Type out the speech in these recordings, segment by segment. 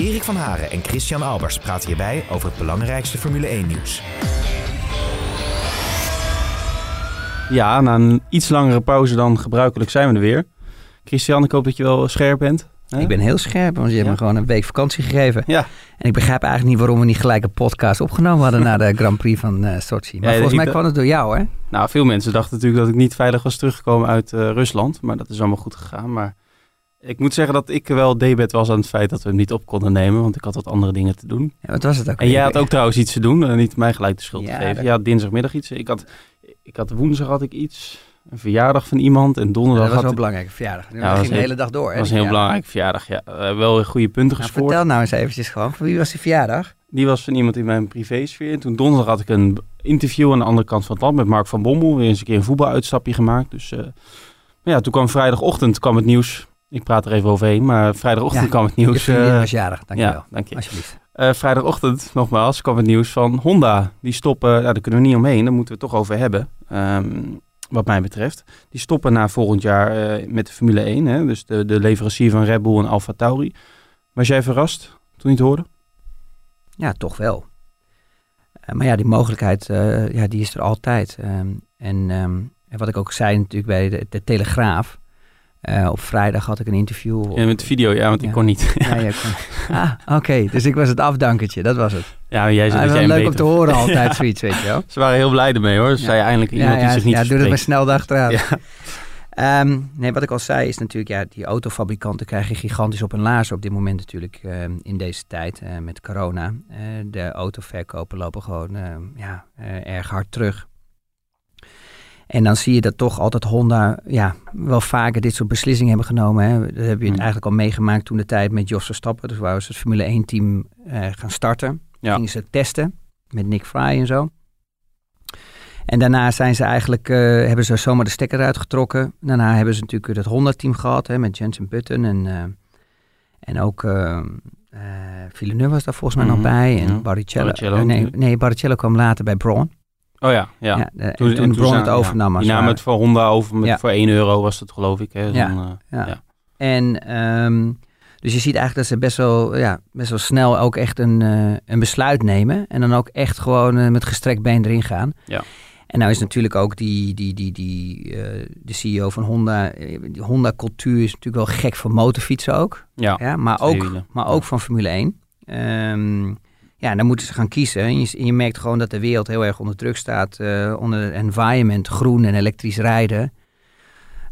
Erik van Haren en Christian Albers praten hierbij over het belangrijkste Formule 1-nieuws. Ja, na een iets langere pauze dan gebruikelijk zijn we er weer. Christian, ik hoop dat je wel scherp bent. Ik ben heel scherp, want je hebt Ja. me gewoon een week vakantie gegeven. Ja, En ik begrijp eigenlijk niet waarom we niet gelijk een podcast opgenomen hadden na de Grand Prix van eh Sochi. Maar Ja, volgens mij kwam het door jou, hè? nou veel mensen dachten natuurlijk dat ik niet veilig was teruggekomen uit eh, Rusland. Maar dat is allemaal goed gegaan. Maar ik moet zeggen dat ik wel debet was aan het feit dat we hem niet op konden nemen. Want ik had wat andere dingen te doen. Ja, wat was het ook? En jij had ook trouwens iets te doen. En niet mij gelijk de schuld Ja, te geven. dat- Ja, dinsdagmiddag iets. Ik had, ik had woensdag had ik iets. Een verjaardag van iemand. En donderdag Dat was wel had belangrijke verjaardag. Ja, dat was ging de hele dag door? Dat was een heel belangrijk verjaardag. Ja, Eh, wel goede punten Nou, gescoord. vertel nou eens eventjes gewoon, van wie was die verjaardag? Die was van iemand in mijn privésfeer. En toen donderdag had ik een interview aan de andere kant van het land met Mark van Bommel. Weer eens een keer een voetbaluitstapje gemaakt. Dus, eh, maar ja, toen kwam vrijdagochtend kwam het nieuws. Ik praat er even overheen, maar vrijdagochtend Ja, kwam het Je nieuws. vriendin eh, was jarig, dankjewel. ja, dank je. Alsjeblieft. Eh, vrijdagochtend, nogmaals, kwam het nieuws van Honda. Die stoppen, ja, daar kunnen we niet omheen, daar moeten we het toch over hebben. Ehm, wat mij betreft. Die stoppen na volgend jaar eh, met de Formule 1. Hè? Dus de, de leverancier van Red Bull en Alfa Tauri. Was jij verrast toen je het hoorde? Ja, toch wel. Maar ja, die mogelijkheid, ja, die is er altijd. Ehm, en, ehm, en wat ik ook zei natuurlijk bij de, de Telegraaf. Eh, op vrijdag had ik een interview. Ja, met de video, ja, want ik Ja. kon niet. Ja, kon- Ah, oké. Dus ik was het afdankertje, dat was het. Ja, jij Ah, zei dat jij leuk om te horen altijd, Ja. zoiets, weet je wel. Ze waren heel blij ermee hoor. Ze Ja. zei eindelijk iemand ja, die ja, zich niet ja, doe het maar snel achteraan. Ja. Ehm, nee, wat ik al zei is natuurlijk, ja, die autofabrikanten krijgen gigantisch op hun laarzen op dit moment natuurlijk ehm, in deze tijd eh, met corona. Eh, de autoverkopen lopen gewoon ehm, ja, erg hard terug. En dan zie je dat toch altijd Honda ja, wel vaker dit soort beslissingen hebben genomen. Hè. Dat heb je Hmm. eigenlijk al meegemaakt toen de tijd met Jos Verstappen. Dus waar ze het Formule 1 team eh, gaan starten. Ja. Gingen ze testen met Nick Fry en zo. En daarna zijn ze eigenlijk, eh, hebben ze zomaar de stekker uitgetrokken. Daarna hebben ze natuurlijk het Honda-team gehad hè, met Jensen Button. En, eh, en ook eh, Villeneuve was daar volgens mij Mhm, nog bij. En ja. Barrichello. Barrichello nee, nee, Barrichello kwam later bij Braun. Oh ja, ja. Ja, de- en Toen, toen, en Braun het overnam. Ja, die namen het voor Honda over. Met, Ja. Voor 1 euro was het geloof ik. Hè, Ja. eh, Ja. En ehm, dus je ziet eigenlijk dat ze best wel, ja, best wel snel ook echt een, eh, een besluit nemen. En dan ook echt gewoon eh, met gestrekt been erin gaan. Ja. En nou is natuurlijk ook die, die, die, die, de CEO van Honda. Die Honda-cultuur is natuurlijk wel gek voor motorfietsen ook. ja. Ja, maar, ook, maar ook van Formule 1. Ehm, ja, dan moeten ze gaan kiezen. En je, en je merkt gewoon dat de wereld heel erg onder druk staat. eh, onder environment, groen en elektrisch rijden.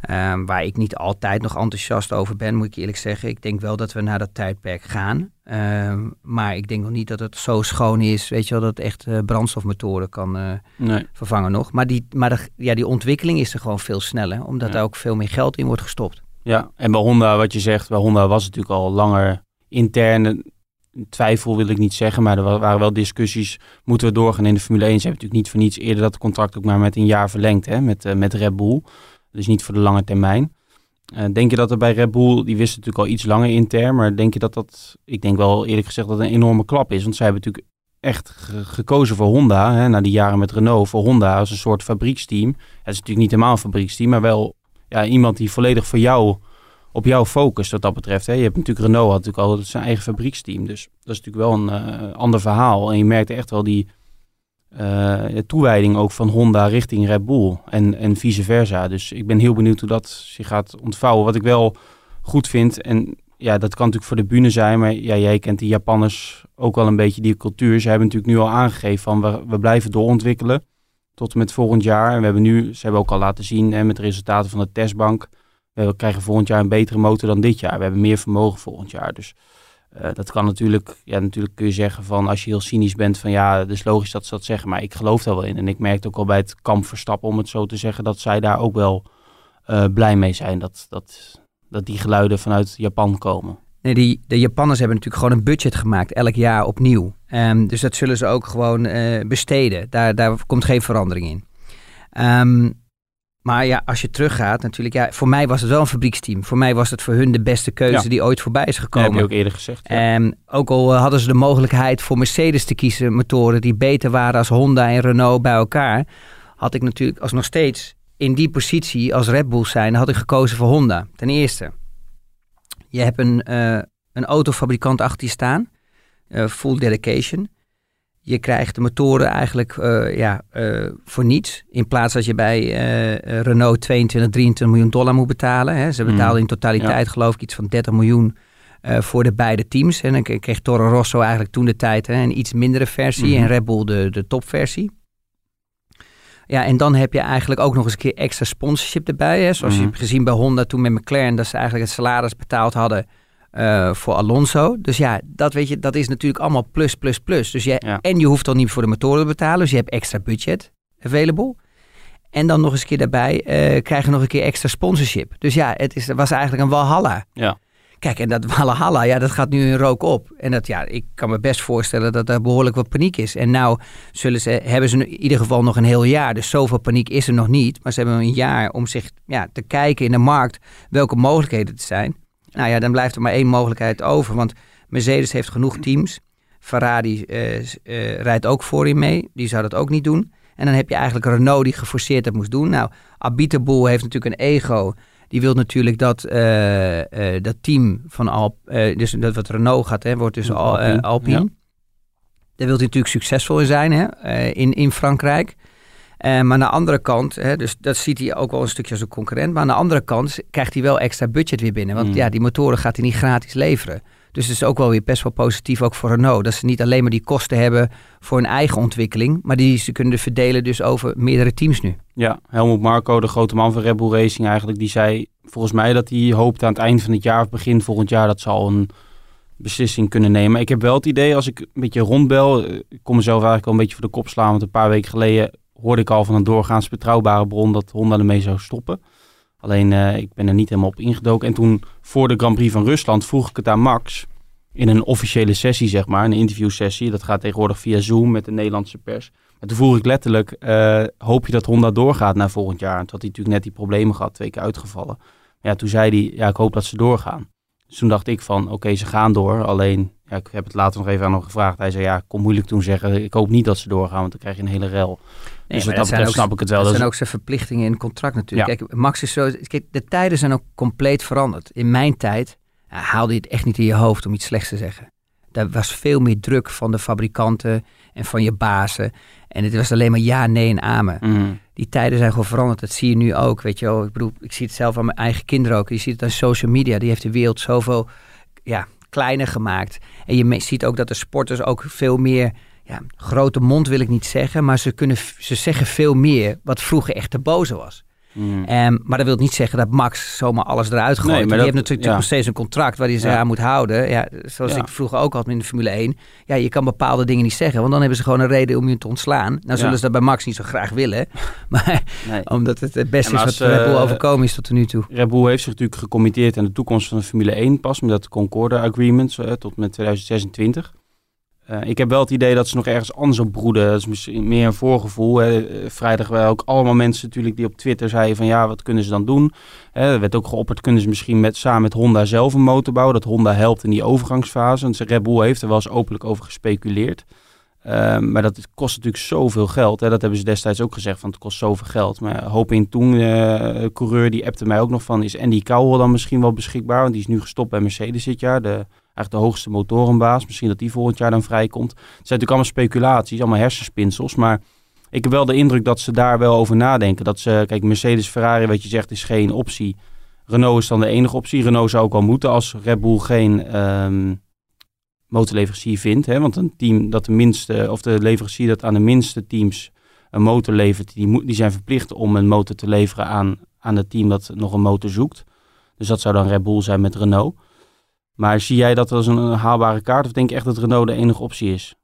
Ehm, waar ik niet altijd nog enthousiast over ben, moet ik eerlijk zeggen. Ik denk wel dat we naar dat tijdperk gaan. Ehm, maar ik denk nog niet dat het zo schoon is, weet je wel, dat het echt eh, brandstofmotoren kan eh, Nee. vervangen nog. Maar, die, maar de, ja, die ontwikkeling is er gewoon veel sneller, omdat Ja. er ook veel meer geld in wordt gestopt. Ja, en bij Honda, wat je zegt, bij Honda was het natuurlijk al langer interne twijfel, wil ik niet zeggen, maar er wa- waren wel discussies. Moeten we doorgaan in de Formule 1? Ze hebben natuurlijk niet voor niets eerder dat contract ook maar met een jaar verlengd, hè, met, eh, met Red Bull. Dus niet voor de lange termijn. Eh, denk je dat er bij Red Bull, die wisten natuurlijk al iets langer intern, maar denk je dat dat, ik denk wel eerlijk gezegd dat een enorme klap is, want zij hebben natuurlijk echt ge- gekozen voor Honda, hè, na die jaren met Renault, voor Honda als een soort fabrieksteam. Het is natuurlijk niet helemaal een fabrieksteam, maar wel ja, iemand die volledig voor jou, op jou focust wat dat betreft. Hè. Je hebt natuurlijk Renault, natuurlijk al zijn eigen fabrieksteam, dus dat is natuurlijk wel een eh, ander verhaal. En je merkte echt wel die eh, toewijding ook van Honda richting Red Bull en, en vice versa. Dus ik ben heel benieuwd hoe dat zich gaat ontvouwen. Wat ik wel goed vind, en ja, dat kan natuurlijk voor de bühne zijn, maar ja, jij kent die Japanners ook wel een beetje die cultuur. Ze hebben natuurlijk nu al aangegeven van we, we blijven doorontwikkelen tot en met volgend jaar. En we hebben nu, ze hebben ook al laten zien hè, met de resultaten van de testbank, we krijgen volgend jaar een betere motor dan dit jaar. We hebben meer vermogen volgend jaar. Dus eh, dat kan natuurlijk, ja, natuurlijk kun je zeggen van als je heel cynisch bent van ja, is logisch dat ze dat zeggen, maar ik geloof daar wel in. En ik merkte ook al bij het kamp Verstappen, om het zo te zeggen, dat zij daar ook wel eh, blij mee zijn dat, dat, dat die geluiden vanuit Japan komen. Nee, die, de Japanners hebben natuurlijk gewoon een budget gemaakt, elk jaar opnieuw. Ehm, dus dat zullen ze ook gewoon eh, besteden. Daar, daar komt geen verandering in. Ehm, maar ja, als je teruggaat, natuurlijk, ja, voor mij was het wel een fabrieksteam. Voor mij was het voor hun de beste keuze Ja. die ooit voorbij is Dat gekomen. heb je ook eerder gezegd. ja. En ook al eh, hadden ze de mogelijkheid voor Mercedes te kiezen, motoren die beter waren als Honda en Renault bij elkaar, had ik natuurlijk als nog steeds in die positie als Red Bull zijn, had ik gekozen voor Honda. Ten eerste, je hebt een, eh, een autofabrikant achter je staan, eh, full dedication. Je krijgt de motoren eigenlijk eh, ja, eh, voor niets. In plaats dat je bij eh, Renault 22, 23 miljoen dollar moet betalen. Hè. Ze Mm. betaalden in totaliteit geloof ik iets van 30 miljoen voor de beide teams. En dan kreeg Toro Rosso eigenlijk toen de tijd hè, een iets mindere versie Mhm. en Red Bull de, de topversie. Ja, en dan heb je eigenlijk ook nog eens een keer extra sponsorship erbij. Hè. Zoals je Mhm. hebt gezien bij Honda toen met McLaren, dat ze eigenlijk het salaris betaald hadden eh, voor Alonso. Dus ja, dat weet je, dat is natuurlijk allemaal plus, plus, plus. Dus je, Ja. En je hoeft dan niet voor de motoren te betalen, dus je hebt extra budget available. En dan nog eens een keer daarbij eh, krijg je nog een keer extra sponsorship. Dus ja, het is, was eigenlijk een walhalla. Ja. Kijk, en dat walhalla, ja, dat gaat nu in rook op. En dat, ja, ik kan me best voorstellen dat er behoorlijk wat paniek is. En nou zullen ze, hebben ze in ieder geval nog een heel jaar. Dus zoveel paniek is er nog niet. Maar ze hebben een jaar om zich ja, te kijken in de markt welke mogelijkheden er zijn. Nou ja, dan blijft er maar één mogelijkheid over. Want Mercedes heeft genoeg teams. Ferrari eh, eh, rijdt ook voorin mee. Die zou dat ook niet doen. En dan heb je eigenlijk Renault die geforceerd dat moest doen. Nou, Abiteboel heeft natuurlijk een ego. Die wil natuurlijk dat eh, dat team van Alp, dus dat wat Renault gaat, hè, wordt dus Al, Alpine, Alpine. ja. Daar wil hij natuurlijk succesvol in zijn hè, in, in Frankrijk. Eh, maar aan de andere kant, hè, dus dat ziet hij ook wel een stukje als een concurrent. Maar aan de andere kant krijgt hij wel extra budget weer binnen. Want Mm. ja, die motoren gaat hij niet gratis leveren. Dus het is ook wel weer best wel positief ook voor Renault. Dat ze niet alleen maar die kosten hebben voor hun eigen ontwikkeling. Maar die ze kunnen verdelen dus over meerdere teams nu. Ja, Helmut Marco, de grote man van Red Bull Racing eigenlijk, die zei volgens mij dat hij hoopt aan het eind van het jaar of begin volgend jaar dat ze al een beslissing kunnen nemen. Ik heb wel het idee, als ik een beetje rondbel, eh, ik kom mezelf eigenlijk al een beetje voor de kop slaan, want een paar weken geleden hoorde ik al van een doorgaans betrouwbare bron dat Honda ermee zou stoppen. Alleen eh, ik ben er niet helemaal op ingedoken. En toen voor de Grand Prix van Rusland vroeg ik het aan Max in een officiële sessie, zeg maar, een interviewsessie. Dat gaat tegenwoordig via Zoom met de Nederlandse pers. En toen vroeg ik letterlijk, eh, hoop je dat Honda doorgaat naar volgend jaar? En toen had hij natuurlijk net die problemen gehad, twee keer uitgevallen. Maar ja, toen zei hij, ja, ik hoop dat ze doorgaan. Dus toen dacht ik van, oké, ze gaan door. Alleen, ja, ik heb het later nog even aan hem gevraagd. Hij zei, ja, ik kon moeilijk toen zeggen, ik hoop niet dat ze doorgaan, want dan krijg je een hele rel. Dus dat betreft snap ik het wel. Dat Dat zijn ook zijn verplichtingen in het contract natuurlijk. Kijk, Max is zo. Kijk, de tijden zijn ook compleet veranderd. In mijn tijd haalde je het echt niet in je hoofd om iets slechts te zeggen. Daar was veel meer druk van de fabrikanten en van je bazen. En het was alleen maar ja, nee en amen. Mhm. Die tijden zijn gewoon veranderd. Dat zie je nu ook. Weet je wel. Ik bedoel, ik zie het zelf aan mijn eigen kinderen ook. Je ziet het aan social media. Die heeft de wereld zoveel ja, kleiner gemaakt. En je ziet ook dat de sporters ook veel meer. Ja, grote mond wil ik niet zeggen, maar ze, kunnen, ze zeggen veel meer wat vroeger echt te boze was. Ehm, maar dat wil niet zeggen dat Max zomaar alles eruit gooit. Nee, maar Want die heeft natuurlijk ja. nog steeds een contract waar hij zich Ja. aan moet houden. Ja, zoals Ja. ik vroeger ook had in de Formule 1. Ja, je kan bepaalde dingen niet zeggen, want dan hebben ze gewoon een reden om je te ontslaan. Nou zullen ze dat bij Max niet zo graag willen. Maar Nee. omdat het het beste is wat Red Bull eh, overkomen is tot nu toe. Red Bull heeft zich natuurlijk gecommitteerd aan de toekomst van de Formule 1 pas met dat Concorde Agreement tot met 2026. Eh, ik heb wel het idee dat ze nog ergens anders op broeden. Dat is misschien meer een voorgevoel. Eh, Vrijdag waren ook allemaal mensen natuurlijk die op Twitter zeiden van ja, wat kunnen ze dan doen? Hè, er werd ook geopperd, kunnen ze misschien met, samen met Honda zelf een motor bouwen? Dat Honda helpt in die overgangsfase. Want Red Bull heeft er wel eens openlijk over gespeculeerd. Eh, maar dat kost natuurlijk zoveel geld. Hè. Dat hebben ze destijds ook gezegd, van het kost zoveel geld. Maar Hoop in toen, eh, coureur, die appte mij ook nog van... is Andy Cowell dan misschien wel beschikbaar? Want die is nu gestopt bij Mercedes dit jaar. De, eigenlijk de hoogste motorenbaas. Misschien dat die volgend jaar dan vrijkomt. Het zijn natuurlijk allemaal speculaties, allemaal hersenspinsels. Maar ik heb wel de indruk dat ze daar wel over nadenken. Dat ze, kijk, Mercedes, Ferrari, wat je zegt, is geen optie. Renault is dan de enige optie. Renault zou ook al moeten als Red Bull geen ehm, motorleverancier vindt. Hè? Want een team dat de minste, of de leverancier dat aan de minste teams een motor levert, die, moet, die zijn verplicht om een motor te leveren aan, aan het team dat nog een motor zoekt. Dus dat zou dan Red Bull zijn met Renault. Maar zie jij dat als een, haalbare kaart of denk je echt dat Renault de enige optie is?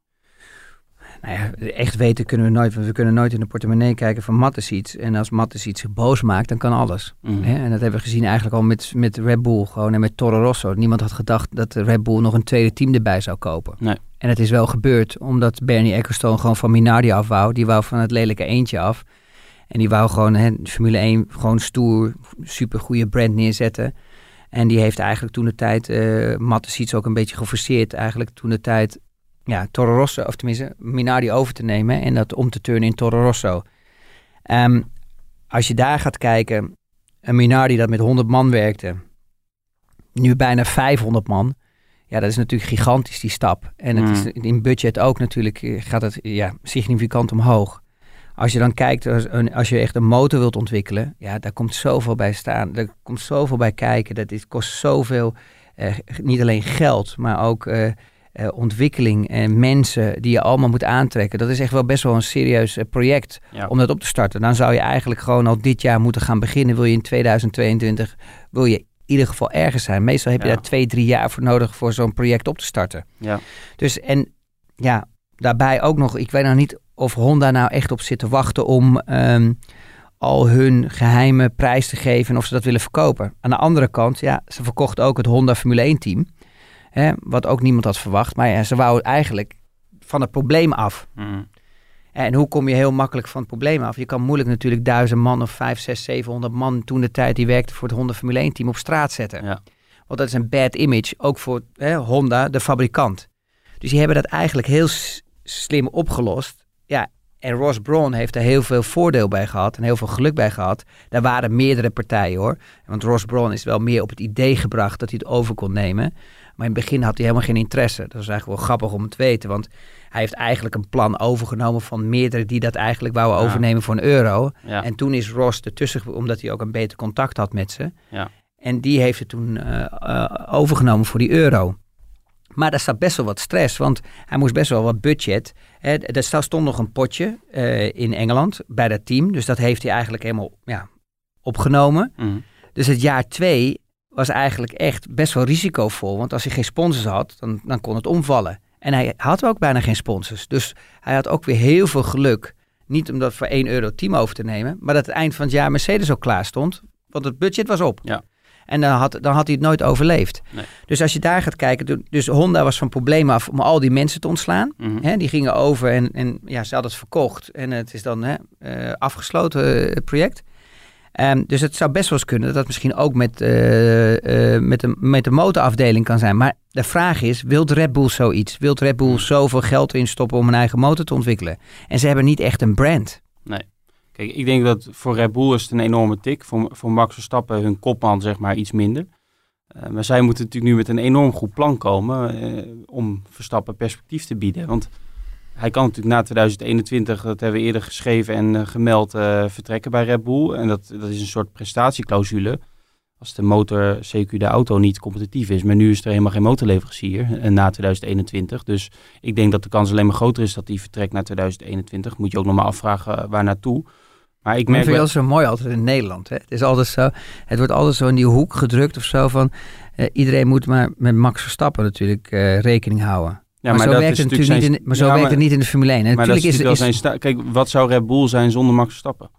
Nou ja, echt weten kunnen we nooit, want we kunnen nooit in de portemonnee kijken van Mattesiets. En als Mattesiets zich boos maakt, dan kan alles. Mhm. Hè? En dat hebben we gezien eigenlijk al met, met Red Bull gewoon en met Toro Rosso. Niemand had gedacht dat de Red Bull nog een tweede team erbij zou kopen. Nee. En het is wel gebeurd, omdat Bernie Ecclestone gewoon van Minardi af wou. Die wou van het lelijke eentje af. En die wou gewoon hè, Formule 1 gewoon stoer, super goede brand neerzetten. En die heeft eigenlijk toen de tijd, eh Mattesiets ook een beetje geforceerd, eigenlijk toen de tijd, ja, Toro Rosso, of tenminste Minardi over te nemen en dat om te turnen in Toro Rosso. Ehm, als je daar gaat kijken, een Minardi dat met 100 man werkte, nu bijna 500 man. Ja, dat is natuurlijk gigantisch, die stap. En het is in budget ook natuurlijk, eh, gaat het ja, significant omhoog. Als je dan kijkt, als, een- als je echt een motor wilt ontwikkelen, ja, daar komt zoveel bij staan. Daar komt zoveel bij kijken. Dat is, kost zoveel, eh, niet alleen geld, maar ook eh, eh, ontwikkeling en mensen die je allemaal moet aantrekken. Dat is echt wel best wel een serieus eh, project Ja. om dat op te starten. Dan zou je eigenlijk gewoon al dit jaar moeten gaan beginnen. Wil je in 2022, wil je in ieder geval ergens zijn. Meestal heb je Ja. daar twee, drie jaar voor nodig voor zo'n project op te starten. Ja. Dus en ja, daarbij ook nog, ik weet nog niet of Honda nou echt op zit te wachten om ehm, al hun geheime prijs te geven en of ze dat willen verkopen. Aan de andere kant, ja, ze verkochten ook het Honda Formule 1 team. Hè, wat ook niemand had verwacht. Maar ja, ze wouden eigenlijk van het probleem af. Mhm. En hoe kom je heel makkelijk van het probleem af? Je kan moeilijk natuurlijk duizend man of vijf, zes, zevenhonderd man toen de tijd die werkte voor het Honda Formule 1 team op straat zetten. Ja. Want dat is een bad image, ook voor hè, Honda, de fabrikant. Dus die hebben dat eigenlijk heel slim opgelost. En Ross Brawn heeft er heel veel voordeel bij gehad en heel veel geluk bij gehad. Daar waren meerdere partijen hoor. Want Ross Brawn is wel meer op het idee gebracht dat hij het over kon nemen. Maar in het begin had hij helemaal geen interesse. Dat is eigenlijk wel grappig om te weten. Want hij heeft eigenlijk een plan overgenomen van meerdere die dat eigenlijk wouden Ja. overnemen voor een euro. Ja. En toen is Ross ertussen, omdat hij ook een beter contact had met ze. Ja. En die heeft het toen eh, eh, overgenomen voor die euro. Maar daar staat best wel wat stress, want hij moest best wel wat budget. Hè, er stond nog een potje eh, in Engeland bij dat team. Dus dat heeft hij eigenlijk helemaal ja, opgenomen. Mhm. Dus het jaar twee was eigenlijk echt best wel risicovol. Want als hij geen sponsors had, dan, dan kon het omvallen. En hij had ook bijna geen sponsors. Dus hij had ook weer heel veel geluk. Niet om dat voor 1 euro team over te nemen. Maar dat het eind van het jaar Mercedes ook klaar stond. Want het budget was op. Ja. En dan had, dan had hij het nooit overleefd. Nee. Dus als je daar gaat kijken. du- Dus Honda was van probleem af om al die mensen te ontslaan. Mhm. Hè, die gingen over en, en ja, ze hadden het verkocht. En het is dan hè, eh, afgesloten, eh, het project. Ehm, dus het zou best wel eens kunnen dat dat misschien ook met, eh, met, de, met de motorafdeling kan zijn. Maar de vraag is, wilt Red Bull zoiets? Wilt Red Bull zoveel geld erin stoppen om een eigen motor te ontwikkelen? En ze hebben niet echt een brand. Kijk, ik denk dat voor Red Bull is het een enorme tik. Voor, voor Max Verstappen, hun kopman, zeg maar, iets minder. Eh, maar zij moeten natuurlijk nu met een enorm goed plan komen eh, om Verstappen perspectief te bieden. Want hij kan natuurlijk na 2021, dat hebben we eerder geschreven en eh, gemeld, vertrekken bij Red Bull. En dat, dat is een soort prestatieclausule. Als de motor, CQ de auto, niet competitief is. Maar nu is er helemaal geen motorleverancier na 2021. Dus ik denk dat de kans alleen maar groter is dat hij vertrekt na 2021. Moet je ook nog maar afvragen waar naartoe. Maar ik Ik merk vind wel... dat zo mooi altijd in Nederland. Hè? Het, is altijd zo, het wordt altijd zo in die hoek gedrukt of zo van... eh, iedereen moet maar met Max Verstappen natuurlijk eh, rekening houden. Ja, maar, zo dat werkt het natuurlijk niet in, maar zo Ja, werkt het niet in de Formule 1. En Maar dat is natuurlijk is, zijn sta- Kijk, wat zou Red Bull zijn zonder Max Verstappen?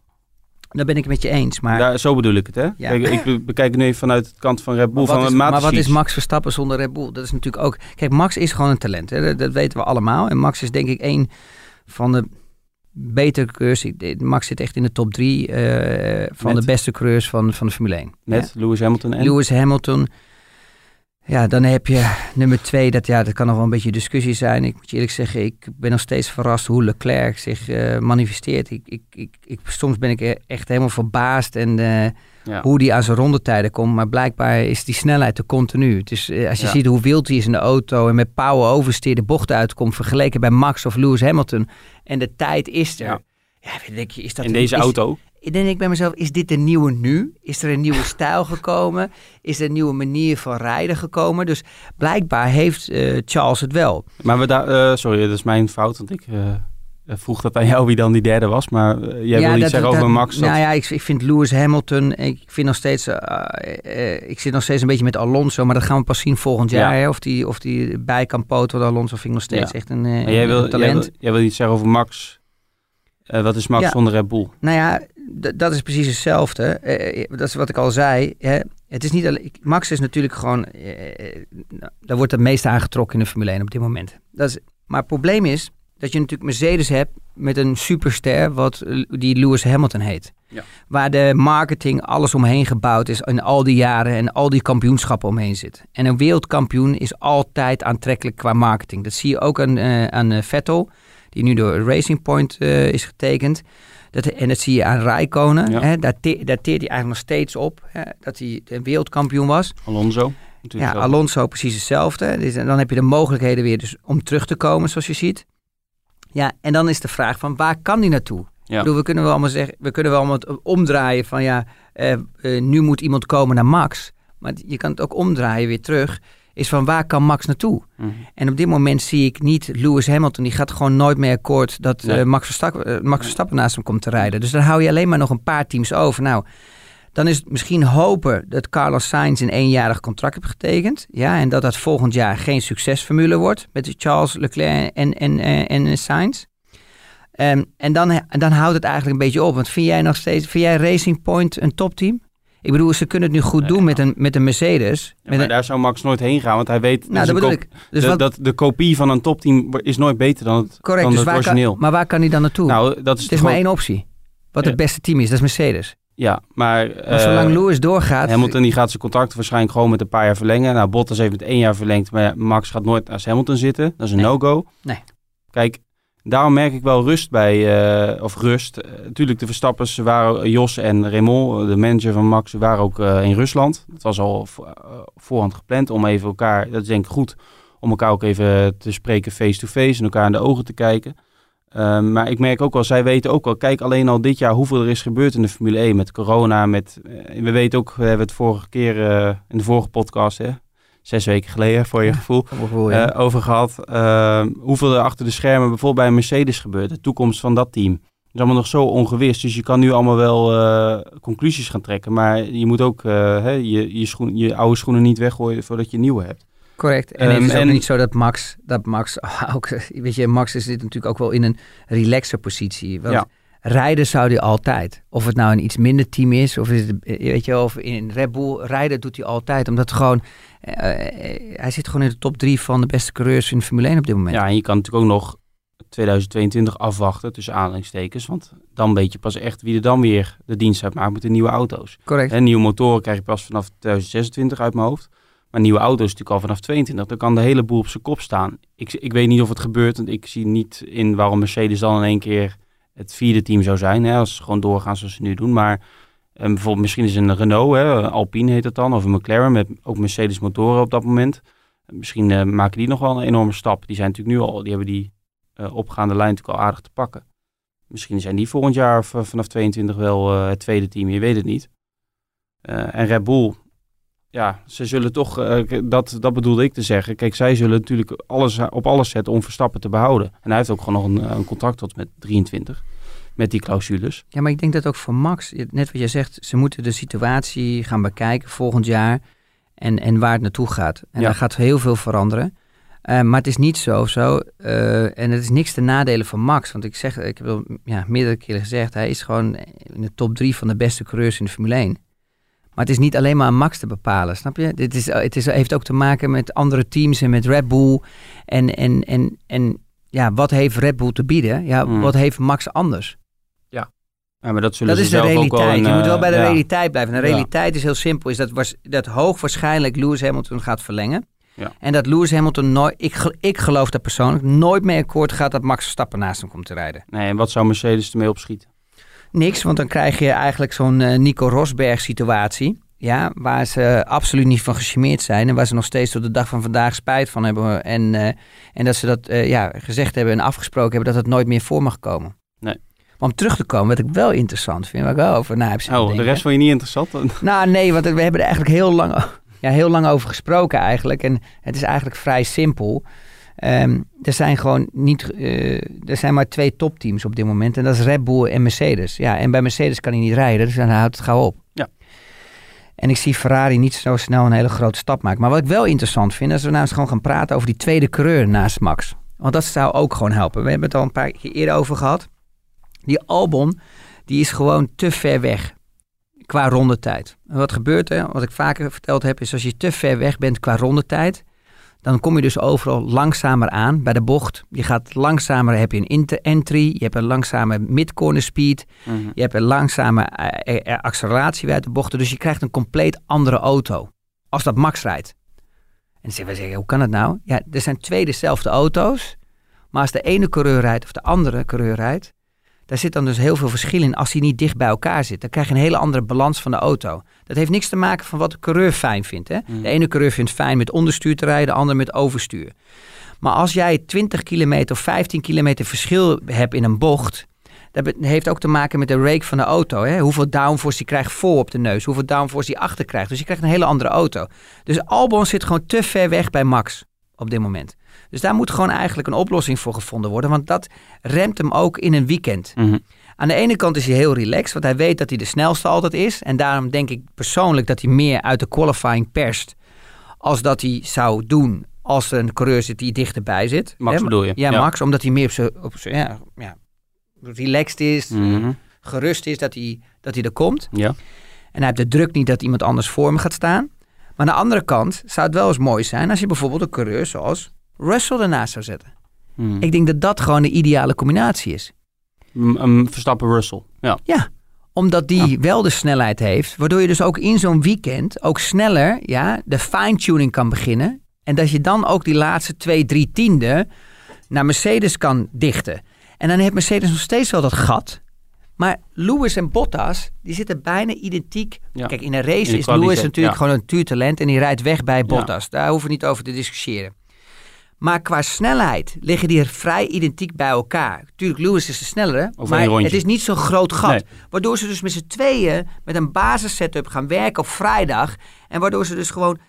daar ben ik het met je eens. Maar, Daar, zo bedoel ik het, hè? Ja. Kijk, ik be- bekijk het nu even vanuit de kant van Red Bull. maar, wat van is, maar wat is Max Verstappen zonder Red Bull? Dat is natuurlijk ook... Kijk, Max is gewoon een talent. Hè? Dat, dat weten we allemaal. En Max is denk ik een van de betere coureurs. Max zit echt in de top drie eh, van Met? de beste coureurs van, van de Formule 1. Net Lewis Hamilton en... Lewis Hamilton. Ja, dan heb je nummer twee. Dat, ja, dat kan nog wel een beetje discussie zijn. Ik moet je eerlijk zeggen, ik ben nog steeds verrast hoe Leclerc zich eh, manifesteert. Ik, ik, ik, ik, soms ben ik e- echt helemaal verbaasd en eh, ja. hoe die aan zijn rondetijden komt. Maar blijkbaar is die snelheid te continu. Dus als je Ja. ziet hoe wild hij is in de auto en met power oversteer de bochten uitkomt, vergeleken bij Max of Lewis Hamilton. En de tijd is er. Ja. Ja, denk je, is dat in deze is- auto. ik denk bij mezelf, is dit de nieuwe nu? Is er een nieuwe stijl gekomen? Is er een nieuwe manier van rijden gekomen? Dus blijkbaar heeft eh, Charles het wel. Maar we daar... eh, sorry, dat is mijn fout, want ik... vroeg dat aan jou wie dan die derde was. Maar eh, jij wil iets dat- zeggen over Max. dat- Nou ja, ik, ik vind Lewis Hamilton, ik vind nog steeds, eh, eh, ik zit nog steeds een beetje met Alonso, maar dat gaan we pas zien volgend Ja. jaar. Hè, of, die, of die bij kan poten, want Alonso vind ik nog steeds Ja. echt een, eh, jij, wil, een jij, talent. wil, jij wil iets zeggen over Max. Eh, wat is Max zonder Red Bull? Nou ja, dat is precies hetzelfde. Eh, eh, dat is wat ik al zei. Hè. Het is niet alleen, Max is natuurlijk gewoon, eh, eh, nou, daar wordt het meeste aangetrokken in de Formule 1 op dit moment. Dat is, maar het probleem is dat je natuurlijk Mercedes hebt met een superster wat, eh, die Lewis Hamilton heet. Ja. Waar de marketing alles omheen gebouwd is in al die jaren en al die kampioenschappen omheen zit. En een wereldkampioen is altijd aantrekkelijk qua marketing. Dat zie je ook aan, eh, aan eh, Vettel, die nu door Racing Point is getekend. Dat, en dat zie je aan Rijkonen. Ja. Hè, daar, te- daar teert hij eigenlijk nog steeds op. Hè, dat hij een wereldkampioen was. Alonso? Ja. Alonso precies hetzelfde. Dus, en dan heb je de mogelijkheden weer dus om terug te komen, zoals je ziet. Ja, en dan is de vraag van waar kan die naartoe? Ja. Ik bedoel, we kunnen wel allemaal zeggen, we kunnen wel allemaal het omdraaien van ja, eh, eh, nu moet iemand komen naar Max. Maar je kan het ook omdraaien weer terug. Is van waar kan Max naartoe? Mhm. En op dit moment zie ik niet Lewis Hamilton. Die gaat gewoon nooit meer akkoord dat eh. Max, Verstappen, Max Verstappen naast hem komt te rijden. Dus dan hou je alleen maar nog een paar teams over. Nou, dan is het misschien hopen dat Carlos Sainz een eenjarig contract heeft getekend. Ja, en dat dat volgend jaar geen succesformule wordt met Charles Leclerc en, en, en, en Sainz. Ehm, en, dan, dan houdt het eigenlijk een beetje op. Want vind jij nog steeds, vind jij Racing Point een topteam? Ik bedoel, ze kunnen het nu goed doen met een, met een Mercedes. Ja, maar een, daar zou Max nooit heen gaan, want hij weet... nou, dat bedoel ik. Dus de, wat, dat, de kopie van een topteam is nooit beter dan het, correct, dan dus het origineel. kan, maar waar kan hij dan naartoe? nou, dat is Het is maar één optie. Wat Ja. het beste team is, dat is Mercedes. Ja, maar... Maar eh, zolang Lewis doorgaat... Hamilton die gaat zijn contract waarschijnlijk gewoon met een paar jaar verlengen. Nou, Bottas heeft met één jaar verlengd, maar Max gaat nooit naast Hamilton zitten. Dat is een Nee. no-go. Nee. Kijk, daarom merk ik wel rust bij, eh, of rust. Eh, natuurlijk, de Verstappers waren, Jos en Raymond, de manager van Max, waren ook eh, in Rusland. Dat was al vo- eh, voorhand gepland om even elkaar, dat is denk ik goed, om elkaar ook even te spreken face-to-face en elkaar in de ogen te kijken. Ehm, maar ik merk ook wel, zij weten ook wel, kijk alleen al dit jaar hoeveel er is gebeurd in de Formule 1 met corona. Met, eh, we weten ook, we hebben het vorige keer eh, in de vorige podcast, hè, zes weken geleden voor je gevoel, ja. eh, over gehad. Ehm, hoeveel er achter de schermen bijvoorbeeld bij Mercedes gebeurt. De toekomst van dat team. Dat is allemaal nog zo ongewis. Dus je kan nu allemaal wel conclusies gaan trekken. Maar je moet ook hè, je, je, schoen, je oude schoenen niet weggooien voordat je nieuwe hebt. Correct. En Ehm, het is ook en- niet zo dat Max, dat Max ook, weet je, Max zit natuurlijk ook wel in een relaxer positie. Want Ja. rijden zou hij altijd. Of het nou een iets minder team is, of, is het, eh, weet je, of in Red Bull, rijden doet hij altijd. Omdat gewoon, eh, eh, hij zit gewoon in de top drie van de beste coureurs in de Formule 1 op dit moment. Ja, en je kan natuurlijk ook nog 2022 afwachten tussen aanhalingstekens. Want dan weet je pas echt wie er dan weer de dienst uitmaakt met de nieuwe auto's. Correct. En nieuwe motoren krijg je pas vanaf 2026 uit mijn hoofd. Maar nieuwe auto's natuurlijk al vanaf 22. Dan kan de hele boel op zijn kop staan. Ik, ik weet niet of het gebeurt. Want ik zie niet in waarom Mercedes dan in één keer het vierde team zou zijn. Hè, als ze gewoon doorgaan zoals ze nu doen. Maar eh, bijvoorbeeld misschien is een Renault, hè, Alpine heet het dan. Of een McLaren met ook Mercedes motoren op dat moment. Misschien eh, maken die nog wel een enorme stap. Die zijn natuurlijk nu al, die hebben die eh, opgaande lijn natuurlijk al aardig te pakken. Misschien zijn die volgend jaar of, vanaf 22 wel eh, het tweede team, je weet het niet. En Red Bull, ja, ze zullen toch, eh, dat, dat bedoelde ik te zeggen. Kijk, zij zullen natuurlijk alles, op alles zetten om Verstappen te behouden. En hij heeft ook gewoon nog een, een contract tot met 23, met die clausules. Ja, maar ik denk dat ook voor Max, net wat jij zegt, ze moeten de situatie gaan bekijken volgend jaar en, en waar het naartoe gaat. En Ja. daar gaat heel veel veranderen. Eh, maar het is niet zo, zo eh, en het is niks te nadelen van Max. Want ik zeg, ik heb al ja, meerdere keren gezegd, hij is gewoon in de top drie van de beste coureurs in de Formule 1. Maar het is niet alleen maar aan Max te bepalen, snap je? Dit is, het is, heeft ook te maken met andere teams en met Red Bull. En, en, en, en ja, wat heeft Red Bull te bieden? Ja, Mm. wat heeft Max anders? Ja, maar dat zullen Dat ze is de zelf ook wel realiteit. een, je moet wel eh, bij de ja. realiteit blijven. En de Ja. realiteit is heel simpel. Is dat, was, dat hoogwaarschijnlijk Lewis Hamilton gaat verlengen. Ja. En dat Lewis Hamilton nooit, ik, ik geloof dat persoonlijk, nooit meer akkoord gaat dat Max Verstappen naast hem komt te rijden. Nee, en wat zou Mercedes ermee opschieten? Niks, want dan krijg je eigenlijk zo'n eh, Nico Rosberg situatie. Ja, waar ze absoluut niet van gecharmeerd zijn. En waar ze nog steeds tot de dag van vandaag spijt van hebben. En, eh, en dat ze dat eh, ja, gezegd hebben en afgesproken hebben dat het nooit meer voor mag komen. Nee. Maar om terug te komen, wat ik wel interessant vind, waar ik wel over na heb zitten Oh, de rest vond je niet interessant? Nou, nee, want we hebben er eigenlijk heel lang, ja, heel lang over gesproken eigenlijk. En het is eigenlijk vrij simpel. Ehm, er zijn gewoon niet, eh, er zijn maar twee topteams op dit moment. En dat is Red Bull en Mercedes. Ja, en bij Mercedes kan hij niet rijden, dus dan houdt het gauw op. Ja. En ik zie Ferrari niet zo snel een hele grote stap maken. Maar wat ik wel interessant vind, is we nou eens gewoon gaan praten over die tweede coureur naast Max. Want dat zou ook gewoon helpen. We hebben het al een paar keer eerder over gehad. Die Albon, die is gewoon te ver weg qua rondetijd. En wat gebeurt er, wat ik vaker verteld heb, is als je te ver weg bent qua rondetijd, dan kom je dus overal langzamer aan bij de bocht. Je gaat langzamer, heb je een inter-entry, je hebt een langzame mid-corner speed, Mhm. je hebt een langzame eh, eh, acceleratie uit de bochten. Dus je krijgt een compleet andere auto als dat Max rijdt. En dan zeggen we zeggen, hoe kan het nou? Ja, er zijn twee dezelfde auto's, maar als de ene coureur rijdt of de andere coureur rijdt, daar zit dan dus heel veel verschil in als die niet dicht bij elkaar zit. Dan krijg je een hele andere balans van de auto. Dat heeft niks te maken van wat de coureur fijn vindt. Hè? Mhm. De ene coureur vindt fijn met onderstuur te rijden, de andere met overstuur. Maar als jij 20 kilometer of 15 kilometer verschil hebt in een bocht, dat heeft ook te maken met de rake van de auto. Hè? Hoeveel downforce je krijgt voor op de neus, hoeveel downforce je achter krijgt. Dus je krijgt een hele andere auto. Dus Albon zit gewoon te ver weg bij Max op dit moment. Dus daar moet gewoon eigenlijk een oplossing voor gevonden worden, want dat remt hem ook in een weekend. Mhm. Aan de ene kant is hij heel relaxed, want hij weet dat hij de snelste altijd is. En daarom denk ik persoonlijk dat hij meer uit de qualifying perst. als dat hij zou doen als er een coureur zit die dichterbij zit. Max bedoel je? Ja, Ja. Max, omdat hij meer op zijn ja, ja, relaxed is, Mhm. gerust is dat hij, dat hij er komt. Ja. En hij heeft de druk niet dat iemand anders voor hem gaat staan. Maar aan de andere kant zou het wel eens mooi zijn als je bijvoorbeeld een coureur zoals Russell ernaast zou zetten. Mhm. Ik denk dat dat gewoon de ideale combinatie is. M- een Verstappen Russell. Ja. Ja, omdat die wel de snelheid heeft, waardoor je dus ook in zo'n weekend ook sneller ja, de fine-tuning kan beginnen. En dat je dan ook die laatste twee, drie tienden naar Mercedes kan dichten. En dan heeft Mercedes nog steeds wel dat gat. Maar Lewis en Bottas, die zitten bijna identiek. Ja. Kijk, in een race In is Lewis natuurlijk gewoon een natuurtalent en die rijdt weg bij Bottas. Daar hoeven we niet over te discussiëren. Maar qua snelheid liggen die vrij identiek bij elkaar. Tuurlijk, Lewis is de snellere, maar het is niet zo'n groot gat. Nee. Waardoor ze dus met z'n tweeën met een basissetup gaan werken op vrijdag. En waardoor ze dus gewoon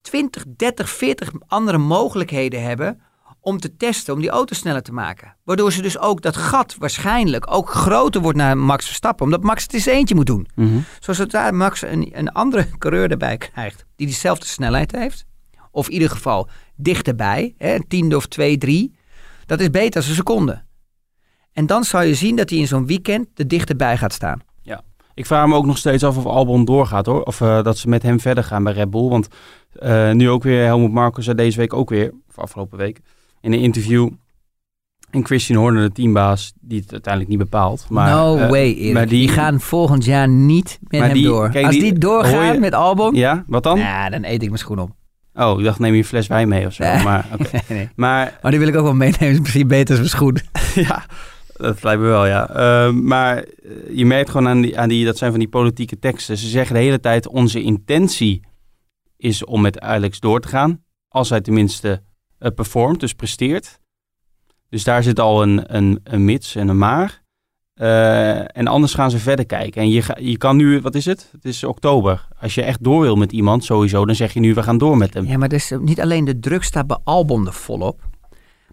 20, 30, 40 andere mogelijkheden hebben om te testen, om die auto sneller te maken. Waardoor ze dus ook dat gat waarschijnlijk ook groter wordt naar Max Verstappen. Omdat Max het eens eentje moet doen. Mhm. Zoals het daar Max een, een andere coureur erbij krijgt. Die diezelfde snelheid heeft. Of in ieder geval dichterbij. Hè, een tiende of twee, drie. Dat is beter dan een seconde. En dan zal je zien dat hij in zo'n weekend er dichterbij gaat staan. Ik vraag me ook nog steeds af of Albon doorgaat hoor. Of eh, dat ze met hem verder gaan bij Red Bull. Want eh, nu ook weer, Helmut Marko zei deze week ook weer, of afgelopen week, in een interview. En Christian Horner, de teambaas, die het uiteindelijk niet bepaalt. Maar, no eh, way, Erik. maar die, die- gaan volgend jaar niet met hem die- door. kijk, Als die, die- doorgaan je- met Albon, Ja, wat dan? ja, dan eet ik mijn schoen op. Oh, ik dacht neem je een fles wijn mee of zo. Nee. Maar. Nee, nee. maar Maar die wil ik ook wel meenemen. Is misschien beter als mijn schoen. ja, dat lijkt me wel, ja. Eh, maar eh, je merkt gewoon aan die, aan die, dat zijn van die politieke teksten. Ze zeggen de hele tijd, onze intentie is om met Alex door te gaan. Als hij tenminste eh, performt, dus presteert. Dus daar zit al een, een, een mits en een maar. Eh, en anders gaan ze verder kijken. En je, ga, je kan nu, wat is het? Het is oktober. Als je echt door wil met iemand, sowieso, dan zeg je nu, we gaan door met hem. Ja, maar dus, niet alleen de druk staat bij Albon er volop.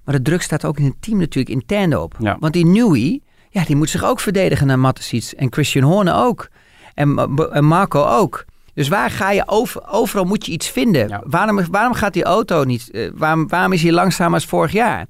Maar de druk staat ook in het team natuurlijk intern op. Ja. Want die Newey, ja, die moet zich ook verdedigen naar Mattesiets. En Christian Horner ook. En, en Marco ook. Dus waar ga je over, overal moet je iets vinden. Ja. Waarom, waarom gaat die auto niet? eh, waarom, waarom is hij langzamer als vorig jaar?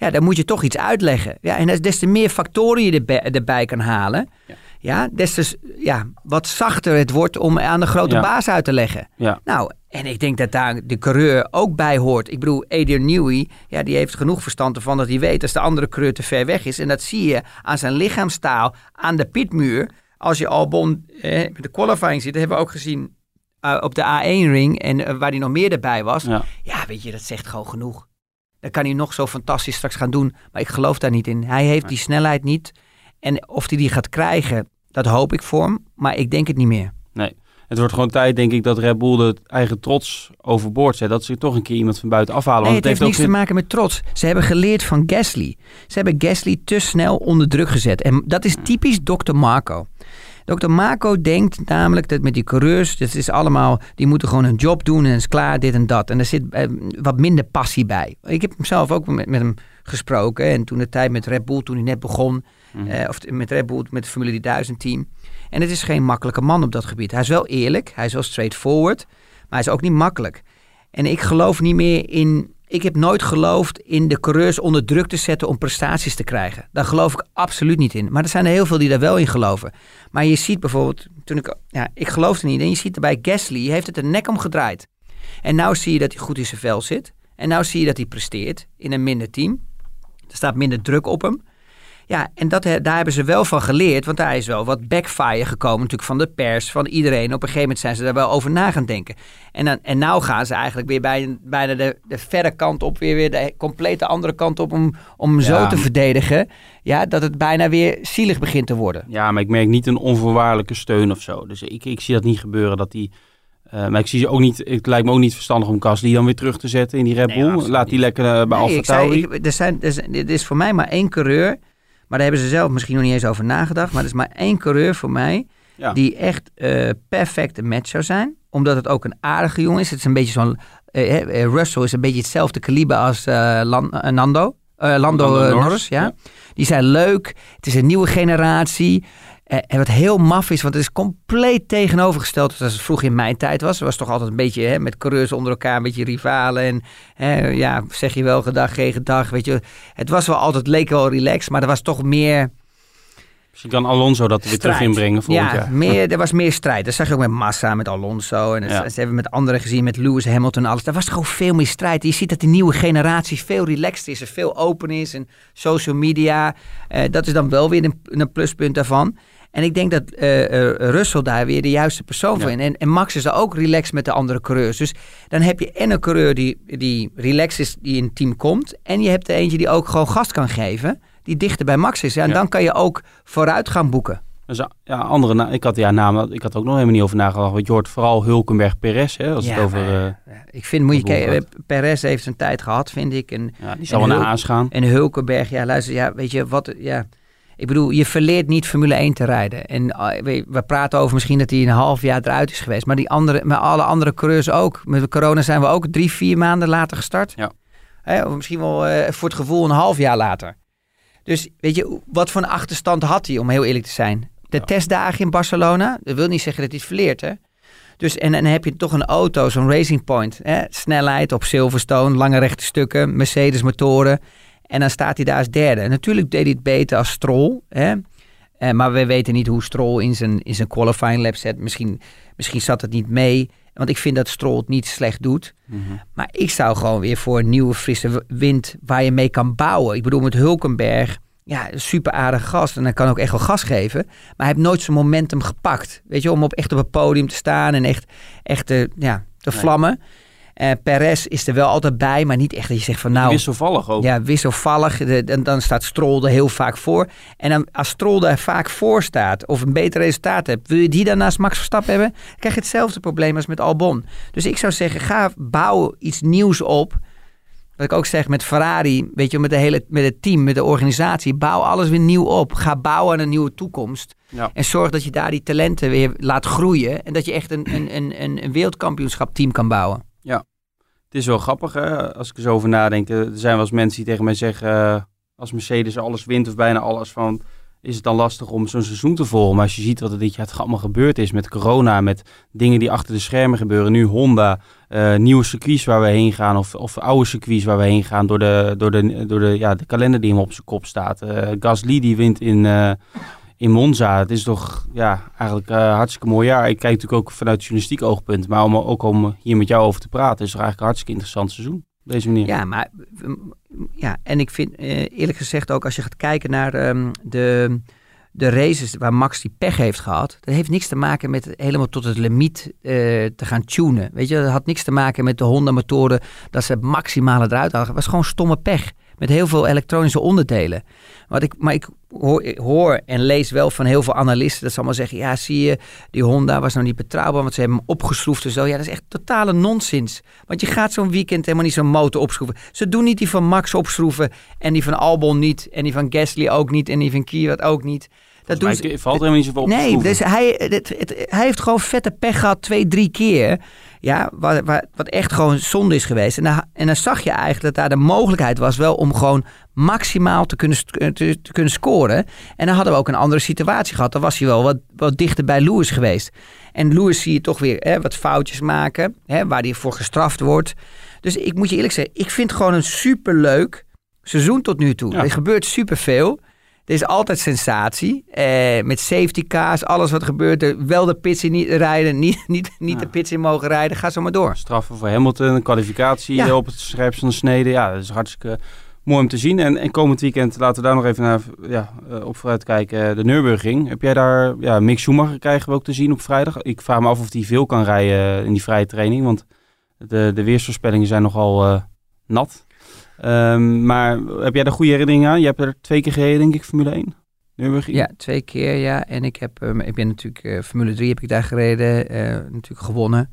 Ja, dan moet je toch iets uitleggen. Ja, en des te meer factoren je erbij, erbij kan halen, Ja. ja. des te ja, wat zachter het wordt om aan de grote Ja. baas uit te leggen. Ja. Nou, en ik denk dat daar de coureur ook bij hoort. Ik bedoel, Adrian Newey, ja, die heeft genoeg verstand ervan dat hij weet als de andere coureur te ver weg is. En dat zie je aan zijn lichaamstaal, aan de pitmuur. Als je Albon eh, met de qualifying zit, dat hebben we ook gezien eh, op de A1-ring en eh, waar hij nog meer erbij was. Ja. Ja, weet je, dat zegt gewoon genoeg. Dan kan hij nog zo fantastisch straks gaan doen, maar ik geloof daar niet in. Hij heeft die snelheid niet. En of hij die gaat krijgen, dat hoop ik voor hem, maar ik denk het niet meer. Het wordt gewoon tijd, denk ik, dat Red Bull de eigen trots overboord zet. Dat ze toch een keer iemand van buiten afhalen. Nee, Want het heeft niks ook te maken met trots. Ze hebben geleerd van Gasly. Ze hebben Gasly te snel onder druk gezet. En dat is typisch Dr. Marco. Dr. Marco denkt namelijk dat met die coureurs, dat is allemaal, die moeten gewoon hun job doen en is klaar, dit en dat. En er zit eh, wat minder passie bij. Ik heb hem zelf ook met, met hem gesproken. En toen de tijd met Red Bull, toen hij net begon, eh, of met Red Bull, met het Formule 1000 team. En het is geen makkelijke man op dat gebied. Hij is wel eerlijk, hij is wel straightforward, maar hij is ook niet makkelijk. En ik geloof niet meer in. Ik heb nooit geloofd in de coureurs onder druk te zetten om prestaties te krijgen. Daar geloof ik absoluut niet in. Maar er zijn er heel veel die daar wel in geloven. Maar je ziet bijvoorbeeld, toen ik, ja, ik geloofde niet. En je ziet bij Gasly, heeft het een nek omgedraaid. En nou zie je dat hij goed in zijn vel zit. En nou zie je dat hij presteert in een minder team. Er staat minder druk op hem. Ja, en dat, daar hebben ze wel van geleerd, want daar is wel wat backfire gekomen natuurlijk van de pers, van iedereen. Op een gegeven moment zijn ze daar wel over na gaan denken. En, dan, en nou gaan ze eigenlijk weer bij, bijna de, de verre kant op, weer, weer de complete andere kant op om, om zo te verdedigen. Ja, dat het bijna weer zielig begint te worden. Ja, maar ik merk niet een onvoorwaardelijke steun of zo. Dus ik, ik zie dat niet gebeuren, dat die... Uh, maar ik zie ze ook niet. Het lijkt me ook niet verstandig om Gasly dan weer terug te zetten in die Red Bull. Nee, Laat die lekker uh, bij nee, Alfa Tauri. Er er, er is voor mij maar één coureur maar daar hebben ze zelf misschien nog niet eens over nagedacht. Maar er is maar één coureur voor mij die echt uh, perfecte match zou zijn. Omdat het ook een aardige jongen is. Het is een beetje zo'n... Uh, Russell is een beetje hetzelfde kaliber als Lan, Nando. Lando, Lando Norris, ja. ja. Die zijn leuk. Het is een nieuwe generatie. Eh, en wat heel maf is, want het is compleet tegenovergesteld als het vroeg in mijn tijd was. Het was toch altijd een beetje hè, met coureurs onder elkaar, een beetje rivalen. En hè, ja, zeg je wel gedag, geen gedag, weet je. Het was wel altijd, leek wel relaxed, maar er was toch meer... Misschien kan Alonso dat weer terug inbrengen volgend ja, Meer, er was meer strijd. Dat zag je ook met Massa, met Alonso. En ja. ze hebben met anderen gezien, met Lewis Hamilton alles. Er was gewoon veel meer strijd. Je ziet dat de nieuwe generatie veel relaxed is en veel open is. En social media, eh, dat is dan wel weer een, een pluspunt daarvan. En ik denk dat uh, uh, Russell daar weer de juiste persoon voor is. En, en Max is er ook relaxed met de andere coureurs. Dus dan heb je en een coureur die, die relaxed is, die in het team komt. En je hebt er eentje die ook gewoon gas kan geven. Die dichter bij Max is. Ja, en dan kan je ook vooruit gaan boeken. Dus, ja, andere ik had ja namen, ik had ook nog helemaal niet over nagedacht. Want je hoort vooral Hulkenberg Perez, hè, als het over. Uh, ik vind, moet je kijken, Perez heeft een tijd gehad, vind ik. En, ja, die zal wel naar Aas gaan. En Hulkenberg, ja, luister, ja, weet je wat, ja. Ik bedoel, je verleert niet Formule 1 te rijden. En eh, we, praten over misschien dat hij een half jaar eruit is geweest. Maar die andere, met alle andere coureurs ook. Met corona zijn we ook drie, vier maanden later gestart. Ja. of misschien wel uh, voor het gevoel een half jaar later. Dus weet je, wat voor een achterstand had hij, om heel eerlijk te zijn? De testdagen in Barcelona, dat wil niet zeggen dat hij het verleert, hè? Dus en, dan heb je toch een auto, zo'n Racing Point. Hè? Snelheid op Silverstone, lange rechte stukken, Mercedes motoren. En dan staat hij daar als derde. Natuurlijk deed hij het beter als Stroll. Hè? Uh, maar we weten niet hoe Stroll in zijn, in zijn qualifying lap zet. Misschien, misschien zat het niet mee. Want ik vind dat Stroll het niet slecht doet. Mm -hmm. Maar ik zou gewoon weer voor een nieuwe frisse wind waar je mee kan bouwen. Ik bedoel met Hulkenberg. Ja, super aardige gast. En hij kan ook echt wel gas geven. Maar hij heeft nooit zijn momentum gepakt. Weet je, om op echt op het podium te staan en echt, echt te, ja, te vlammen. Nee. Uh, Perez is er wel altijd bij, maar niet echt dat je zegt van nou... Wisselvallig ook. Ja, wisselvallig. De, dan staat Stroll er heel vaak voor. En dan, als Stroll er vaak voor staat of een beter resultaat hebt... wil je die dan naast Max Verstappen hebben? Dan krijg je hetzelfde probleem als met Albon. Dus ik zou zeggen, ga bouwen iets nieuws op... Wat ik ook zeg met Ferrari, weet je, met, de hele, met het team, met de organisatie. Bouw alles weer nieuw op. Ga bouwen aan een nieuwe toekomst. Ja. En zorg dat je daar die talenten weer laat groeien. En dat je echt een, een, een, een wereldkampioenschap team kan bouwen. Het is wel grappig hè? als ik er zo over nadenk. Er zijn wel eens mensen die tegen mij zeggen, uh, als Mercedes alles wint of bijna alles van, is het dan lastig om zo'n seizoen te volgen. Maar als je ziet wat er dit jaar allemaal gebeurd is met corona, met dingen die achter de schermen gebeuren. Nu Honda, uh, nieuwe circuits waar we heen gaan of, of oude circuits waar we heen gaan door de, door de, door de, ja, de kalender die hem op zijn kop staat. Gasly die wint in in Monza. Het is toch ja, eigenlijk uh, hartstikke mooi jaar. Ik kijk natuurlijk ook vanuit journalistiek oogpunt. Maar om, ook om hier met jou over te praten, is toch eigenlijk een hartstikke interessant seizoen. Deze manier. Ja, maar ja, en ik vind uh, eerlijk gezegd ook als je gaat kijken naar um, de, de races waar Max die pech heeft gehad. Dat heeft niks te maken met helemaal tot het limiet uh, te gaan tunen. Weet je, dat had niks te maken met de Honda motoren dat ze het maximale eruit hadden. Het was gewoon stomme pech met heel veel elektronische onderdelen. Wat ik, maar ik hoor, en lees wel van heel veel analisten dat ze allemaal zeggen: ja, zie je, die Honda was nou niet betrouwbaar, want ze hebben hem opgeschroefd en zo. Ja, dat is echt totale nonsens. Want je gaat zo'n weekend helemaal niet zo'n motor opschroeven. Ze doen niet die van Max opschroeven en die van Albon niet en die van Gasly ook niet en die van Kiewat ook niet. Dat valt er helemaal niet zoveel op Nee, dus hij, het, het- hij heeft gewoon vette pech gehad twee, drie keer. Ja, waar- wat echt gewoon zonde is geweest. En dan, en dan zag je eigenlijk dat daar de mogelijkheid was wel om gewoon maximaal te kunnen, te, te kunnen scoren. En dan hadden we ook een andere situatie gehad. Dan was hij wel wat, wat dichter bij Lewis geweest. En Lewis zie je toch weer hè, wat foutjes maken, hè, waar hij voor gestraft wordt. Dus ik moet je eerlijk zeggen, ik vind het gewoon een superleuk seizoen tot nu toe. Ja. Er gebeurt superveel. Er is altijd sensatie. Eh, met safety cars, alles wat gebeurt. Er, wel de pits in niet rijden, niet, niet, niet Ja. de pits in mogen rijden. Ga zo maar door. Straffen voor Hamilton, een kwalificatie Ja. eh, op het scherpst van de snede. Ja, dat is hartstikke mooi om te zien. En, en komend weekend, laten we daar nog even naar, ja, eh, op vooruit kijken, de Nürburgring. Heb jij daar, ja, Mick Schumacher krijgen we ook te zien op vrijdag. Ik vraag me af of hij veel kan rijden in die vrije training, want de, de weersvoorspellingen zijn nogal eh, nat. Ehm, maar heb jij er goede herinneringen aan? Je hebt er twee keer gereden, denk ik, Formule 1. Nürburgring. Ja, twee keer ja. En ik, heb, eh, ik ben natuurlijk eh, Formule 3 heb ik daar gereden. eh, natuurlijk gewonnen. Ik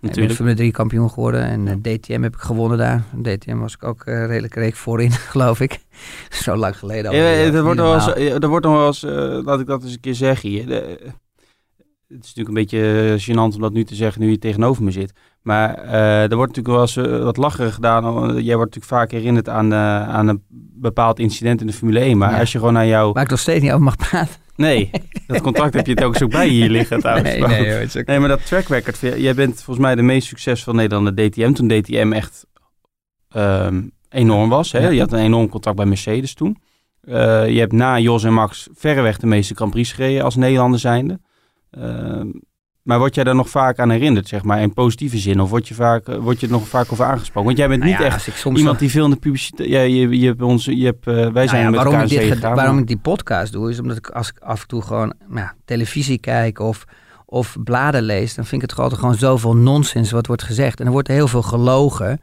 ben natuurlijk. Formule 3 kampioen geworden. En eh, DTM heb ik gewonnen daar. DTM was ik ook redelijk reek voorin, geloof ik. Zo lang geleden al. Ja, er wordt nog wel eens, normaal. ja, er wordt nog wel eens laat ik dat eens een keer zeggen hier. De- het is natuurlijk een beetje gênant om dat nu te zeggen, nu je tegenover me zit. Maar eh, er wordt natuurlijk wel eens eh, wat lacherig gedaan. Eh, Jij wordt natuurlijk vaak herinnerd aan, eh, aan een bepaald incident in de Formule 1. Maar Ja. als je gewoon naar jouw... Waar ik nog steeds niet over mag praten. Nee, dat contract heb je het ook zo bij hier liggen trouwens. Nee, Maar nee, hoor, ook- Nee, maar dat track record, jij bent volgens mij de meest succesvolle Nederlander DTM. Toen DTM echt ehm, enorm was. Hè? Ja. Je had een enorm contract bij Mercedes toen. Je hebt na Jos en Max verreweg de meeste Grand Prix gereden als Nederlander zijnde. Maar word jij daar nog vaak aan herinnerd, zeg maar, in positieve zin? Of word je, vaak, eh, word je er nog vaak over aangesproken? Want jij bent Nou niet ja, echt iemand die veel in de publiciteit... Ja, je, je hebt ons, je hebt, eh, wij Nou zijn ja, met waarom, ik in dit, zee ge- gegaan, waarom ik die podcast doe, is omdat ik als ik af en toe gewoon nou, televisie kijk of, of bladen lees, dan vind ik het gewoon, gewoon zoveel nonsens wat wordt gezegd. En er wordt heel veel gelogen.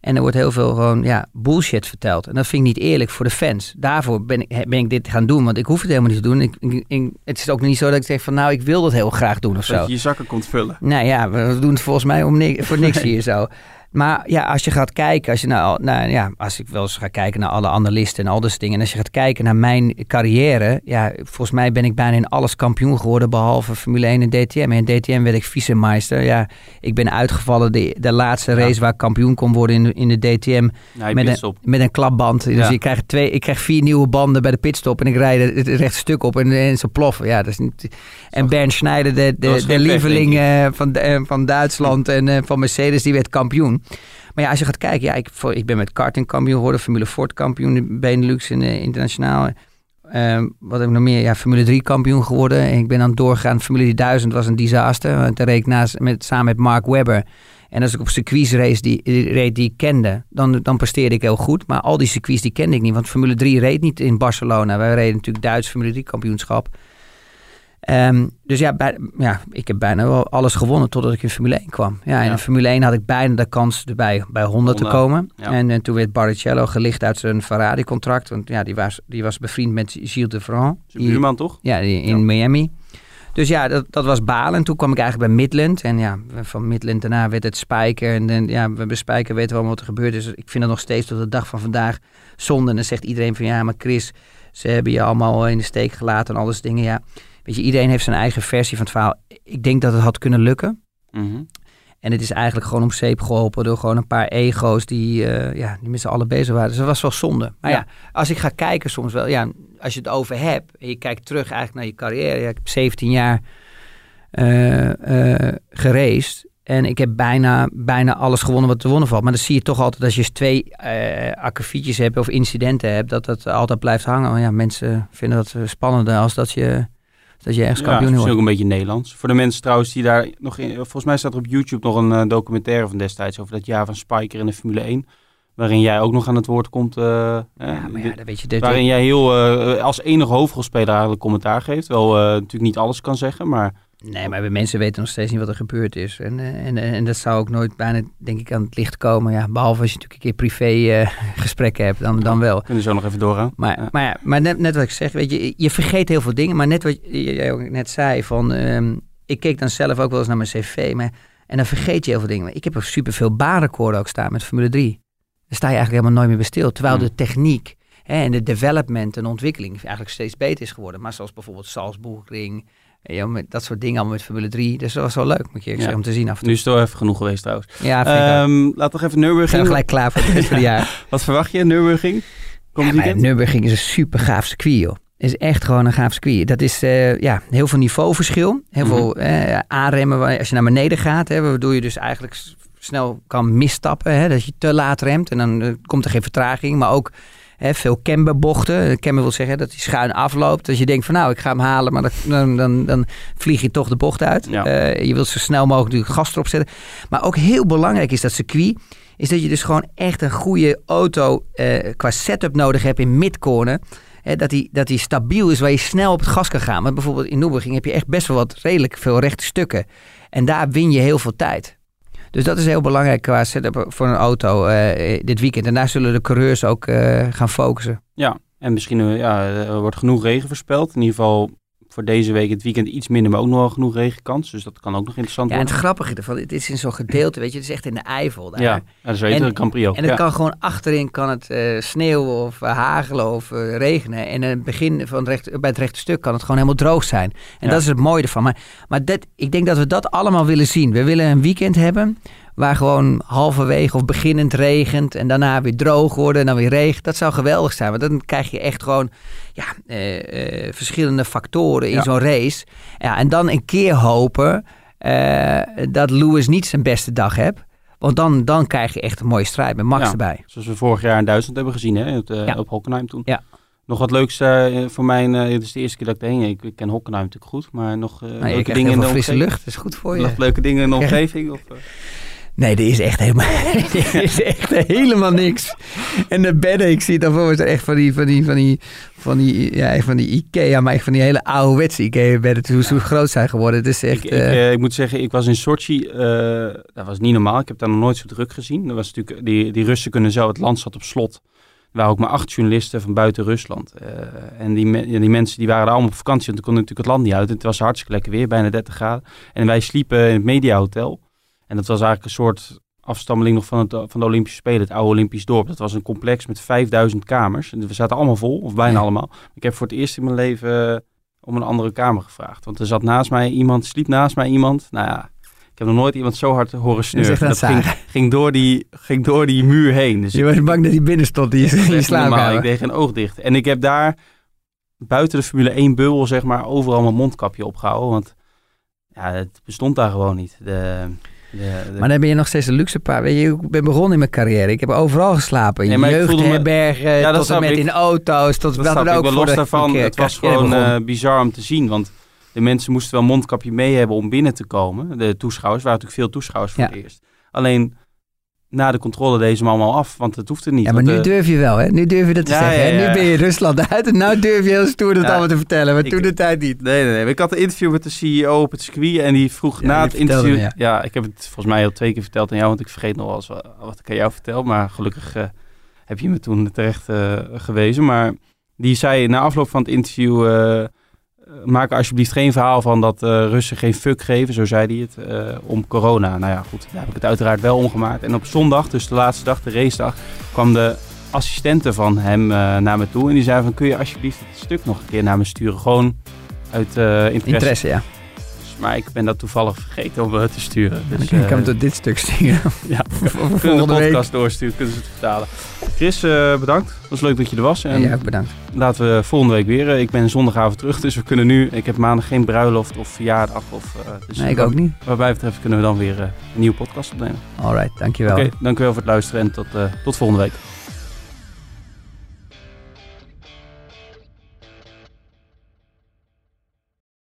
En er wordt heel veel gewoon ja, bullshit verteld. En dat vind ik niet eerlijk voor de fans. Daarvoor ben ik, ben ik dit gaan doen, want ik hoef het helemaal niet te doen. Ik, ik, ik- het is ook niet zo dat ik zeg van nou, ik wil dat heel graag doen of zo. Dat je je zakken komt vullen. Nou ja, we doen het volgens mij om ni- voor niks hier zo. Maar ja, als je gaat kijken, als je nou, nou ja, als ik wel eens ga kijken naar alle analisten en al dat soort dingen. En als je gaat kijken naar mijn carrière, ja, volgens mij ben ik bijna in alles kampioen geworden, behalve Formule 1 en DTM. En in DTM werd ik vicemeister. Ja, ik ben uitgevallen de, de laatste Ja. race waar ik kampioen kon worden in, de- in de DTM Ja, met een, op. met een klapband. Dus Ja. ik, krijg twee, ik krijg vier nieuwe banden bij de pitstop en ik rijd het, het rechte stuk op en, en ze ploffen. Ja, dat is niet... En Bernd Schneider, de, de, de pech, lieveling eh, van, eh, van Duitsland en eh, van Mercedes, die werd kampioen. Maar ja, als je gaat kijken, ja, ik, voor- ik ben met karting kampioen geworden, Formule Ford kampioen, in Benelux en eh, internationaal. Ehm, wat heb ik nog meer? Ja, Formule 3 kampioen geworden. En ik ben dan doorgegaan. Formule 1000 was een disaster. Want daar reed ik naast, met, samen met Mark Webber. En als ik op circuits race die reed die ik kende, dan, dan presteerde ik heel goed. Maar al die circuits die kende ik niet. Want Formule 3 reed niet in Barcelona. Wij reden natuurlijk Duits Formule 3 kampioenschap. Ehm, dus ja, bij, ja, ik heb bijna wel alles gewonnen totdat ik in Formule 1 kwam. Ja, in Formule 1 had ik bijna de kans erbij bij 100 te Honda, komen. ja. En, en toen werd Barrichello gelicht uit zijn Ferrari-contract. Want ja, die was, die was bevriend met Gilles de Vran. Zijn buurman toch? Ja, die- in Ja. Miami. Dus ja, dat, dat was balen. En toen kwam ik eigenlijk bij Midland. En ja, van Midland daarna werd het Spijker. En dan, ja, bij Spijker weten we allemaal wat er gebeurd is. Ik vind dat nog steeds tot de dag van vandaag zonde. En dan zegt iedereen van ja, maar Chris, ze hebben je allemaal in de steek gelaten en al dat soort dingen. Ja, weet je, iedereen heeft zijn eigen versie van het verhaal. Ik denk dat het had kunnen lukken. Mhm. En het is eigenlijk gewoon om zeep geholpen door gewoon een paar ego's die, eh, ja, die met z'n allen bezig waren. Dus dat was wel zonde. Maar ja. Ja. als ik ga kijken soms wel, ja, als je het over hebt en je kijkt terug eigenlijk naar je carrière. Ja, ik heb 17 jaar geraced. En ik heb bijna, bijna alles gewonnen wat te wonnen valt. Maar dan zie je toch altijd als je twee akkefietjes hebt of incidenten hebt, dat dat altijd blijft hangen. Want ja, mensen vinden dat spannender als dat je, dat je ergens Ja, kampioen is ook een beetje Nederlands. Voor de mensen trouwens die daar nog in... Volgens mij staat er op YouTube nog een eh, documentaire van destijds over dat jaar van Spiker in de Formule 1. Waarin jij ook nog aan het woord komt. eh, Ja, maar ja, dan weet je, dit, waarin jij heel eh, als enige hoofdrolspeler eigenlijk commentaar geeft. Wel natuurlijk niet alles kan zeggen, maar Nee, maar mensen weten nog steeds niet wat er gebeurd is. En, eh, en, en dat zou ook nooit bijna, denk ik, aan het licht komen. Ja, behalve als je natuurlijk een keer privé eh, gesprekken hebt, dan, dan wel. kunnen we zo nog even doorgaan. Maar, Ja. maar, ja, maar net, net wat ik zeg, weet je, je vergeet heel veel dingen. Maar net wat jij ook net zei, van, ehm, ik keek dan zelf ook wel eens naar mijn cv. Maar, en dan vergeet je heel veel dingen. Ik heb er superveel baanrecorden ook staan met Formule 3. Daar sta je eigenlijk helemaal nooit meer bij stil. Terwijl Hmm. de techniek hè, en de development en ontwikkeling eigenlijk steeds beter is geworden. Maar zoals bijvoorbeeld Salzburgring, eh, ja, met dat soort dingen allemaal met Formule 3. Dus dat was wel leuk, moet je Ja. zeggen, om te zien af en toe. Nu is het wel even genoeg geweest trouwens. Ja, laten we nog even We zijn Nürburgring. gelijk klaar voor het rest van het jaar. Wat verwacht je, Nürburgring? Komt Ja? Nürburgring is een super gaaf circuit, joh. is echt gewoon een gaaf circuit. Dat is eh, ja, heel veel niveauverschil. Heel Mhm. veel eh, aanremmen als je naar beneden gaat. Hè, waardoor je dus eigenlijk snel kan misstappen. Hè, dat je te laat remt en dan eh, komt er geen vertraging. Maar ook hè, veel camberbochten. Camber wil zeggen dat hij schuin afloopt. Dat je denkt van nou, ik ga hem halen. Maar dan, dan, dan vlieg je toch de bocht uit. Ja. Eh, je wilt zo snel mogelijk gas erop zetten. Maar ook heel belangrijk is dat circuit. Is dat je dus gewoon echt een goede auto eh, qua setup nodig hebt in midcorner. Hè, dat die, dat die stabiel is waar je snel op het gas kan gaan. Want bijvoorbeeld in Nürburgring heb je echt best wel wat redelijk veel rechte stukken. En daar win je heel veel tijd. Dus dat is heel belangrijk qua setup voor een auto eh, dit weekend. En daar zullen de coureurs ook eh, gaan focussen. Ja, en misschien eh, ja, er wordt genoeg regen voorspeld. In ieder geval voor deze week het weekend iets minder, maar ook nog wel genoeg regenkans. Dus dat kan ook nog interessant Ja, en het worden. grappige ervan, het is in zo'n gedeelte, weet je, het is echt in de Eifel daar. Ja, ja, dat is weten En- Prix ook. En het ja. kan gewoon achterin kan het eh, sneeuwen of eh, hagelen of eh, regenen. En in het begin van het recht, bij het rechte stuk kan het gewoon helemaal droog zijn. En Ja. dat is het mooie ervan. Maar, maar dat, ik denk dat we dat allemaal willen zien. We willen een weekend hebben waar gewoon halverwege of beginnend regent en daarna weer droog worden en dan weer regent. Dat zou geweldig zijn, want dan krijg je echt gewoon ja, eh, eh, verschillende factoren in Ja. zo'n race. Ja, en dan een keer hopen eh, dat Lewis niet zijn beste dag hebt. Want dan, dan krijg je echt een mooie strijd met Max Ja. erbij. Zoals we vorig jaar in Duitsland hebben gezien, hè, Ja. op Hockenheim toen. Ja. Nog wat leuks voor mij, het is de eerste keer dat ik erheen Ik, ik ken Hockenheim natuurlijk goed, maar nog Nou, leuke dingen in de frisse omgeving. lucht. Dat is goed voor je. Nog leuke dingen in de omgeving? Of? Nee, er is echt helemaal er is echt helemaal niks. En de bedden, ik zie daarvoor is er echt van die, van die, van die, van die, ja, van die Ikea, maar echt van die hele ouderwetse Ikea bedden. Hoe zo groot zijn geworden. Het is echt... ik, ik, eh, eh, ik moet zeggen, ik was in Sochi, eh, dat was niet normaal. Ik heb daar nog nooit zo druk gezien. Dat was natuurlijk, die, die Russen kunnen zo, het land zat op slot. Er waren ook maar acht journalisten van buiten Rusland. Eh, en die, me- die mensen die waren daar allemaal op vakantie, want die konden natuurlijk het land niet uit. En het was hartstikke lekker weer, bijna 30 graden. En wij sliepen in het Mediahotel. En dat was eigenlijk een soort afstammeling nog van, het, van de Olympische Spelen, het oude Olympisch dorp. Dat was een complex met 5000 kamers. En we zaten allemaal vol, of bijna Ja. allemaal. Ik heb voor het eerst in mijn leven eh, om een andere kamer gevraagd. Want er zat naast mij iemand, sliep naast mij iemand. Nou ja, ik heb nog nooit iemand zo hard horen snurken. aan Dat ging, door die, ging door die muur heen. Dus je was bang dat hij binnen stond je, in je niet normaal. Ik slaapkamer. deed geen oog dicht. En ik heb daar buiten de Formule 1 bubbel, zeg maar, overal mijn mondkapje opgehouden. Want ja, het bestond daar gewoon niet. De, Maar dan ben je nog steeds een luxe paar. Weet je, ik ben begonnen in mijn carrière. Ik heb overal geslapen. In Nee, me- jeugdherbergen, Ja, dat tot en met ik. in auto's, tot dat wat ook. Ik los daarvan. Het was gewoon eh, bizar om te zien. Want de mensen moesten wel een mondkapje mee hebben om binnen te komen. De toeschouwers, er waren natuurlijk veel toeschouwers voor Ja. het eerst. Alleen na de controle deden ze hem allemaal af, want het hoefde niet. Ja, maar nu eh, durf je wel, hè? Nu durf je dat te Ja, zeggen. hè? ja, ja. Nu ben je Rusland uit en nu durf je heel stoer dat allemaal te vertellen. Maar ik- toen de tijd niet. Nee, nee, nee. Ik had een interview met de CEO op het circuit en die vroeg na het interview... me, ja. ik heb het volgens mij al twee keer verteld aan jou, want ik vergeet nog wel eens wat, wat ik aan jou vertel. Maar gelukkig eh, heb je me toen terecht eh, gewezen. Maar die zei na afloop van het interview... maak er alsjeblieft geen verhaal van dat eh, Russen geen fuck geven, zo zei hij het, eh, om corona. Nou ja, goed, daar heb ik het uiteraard wel omgemaakt. En op zondag, dus de laatste dag, de racedag, kwam de assistente van hem eh, naar me toe. En die zei van, kun je alsjeblieft het stuk nog een keer naar me sturen? Gewoon uit eh, interesse. Interesse, ja. Maar ik ben dat toevallig vergeten om het te sturen. Dus, kan ik eh, hem tot dit stuk sturen. ja, kunnen de week. podcast doorsturen, kunnen ze het vertalen. Chris, eh, bedankt. Het was leuk dat je er was. En jij ook bedankt. laten we volgende week weer. eh, ik ben zondagavond terug, dus we kunnen nu... Ik heb maandag geen bruiloft of verjaardag. Of, eh, dus Nee, ik ook niet. Wat mij betreft kunnen we dan weer eh, een nieuwe podcast opnemen. Alright, dankjewel. Oké, dankjewel voor het luisteren en tot, eh, tot volgende week.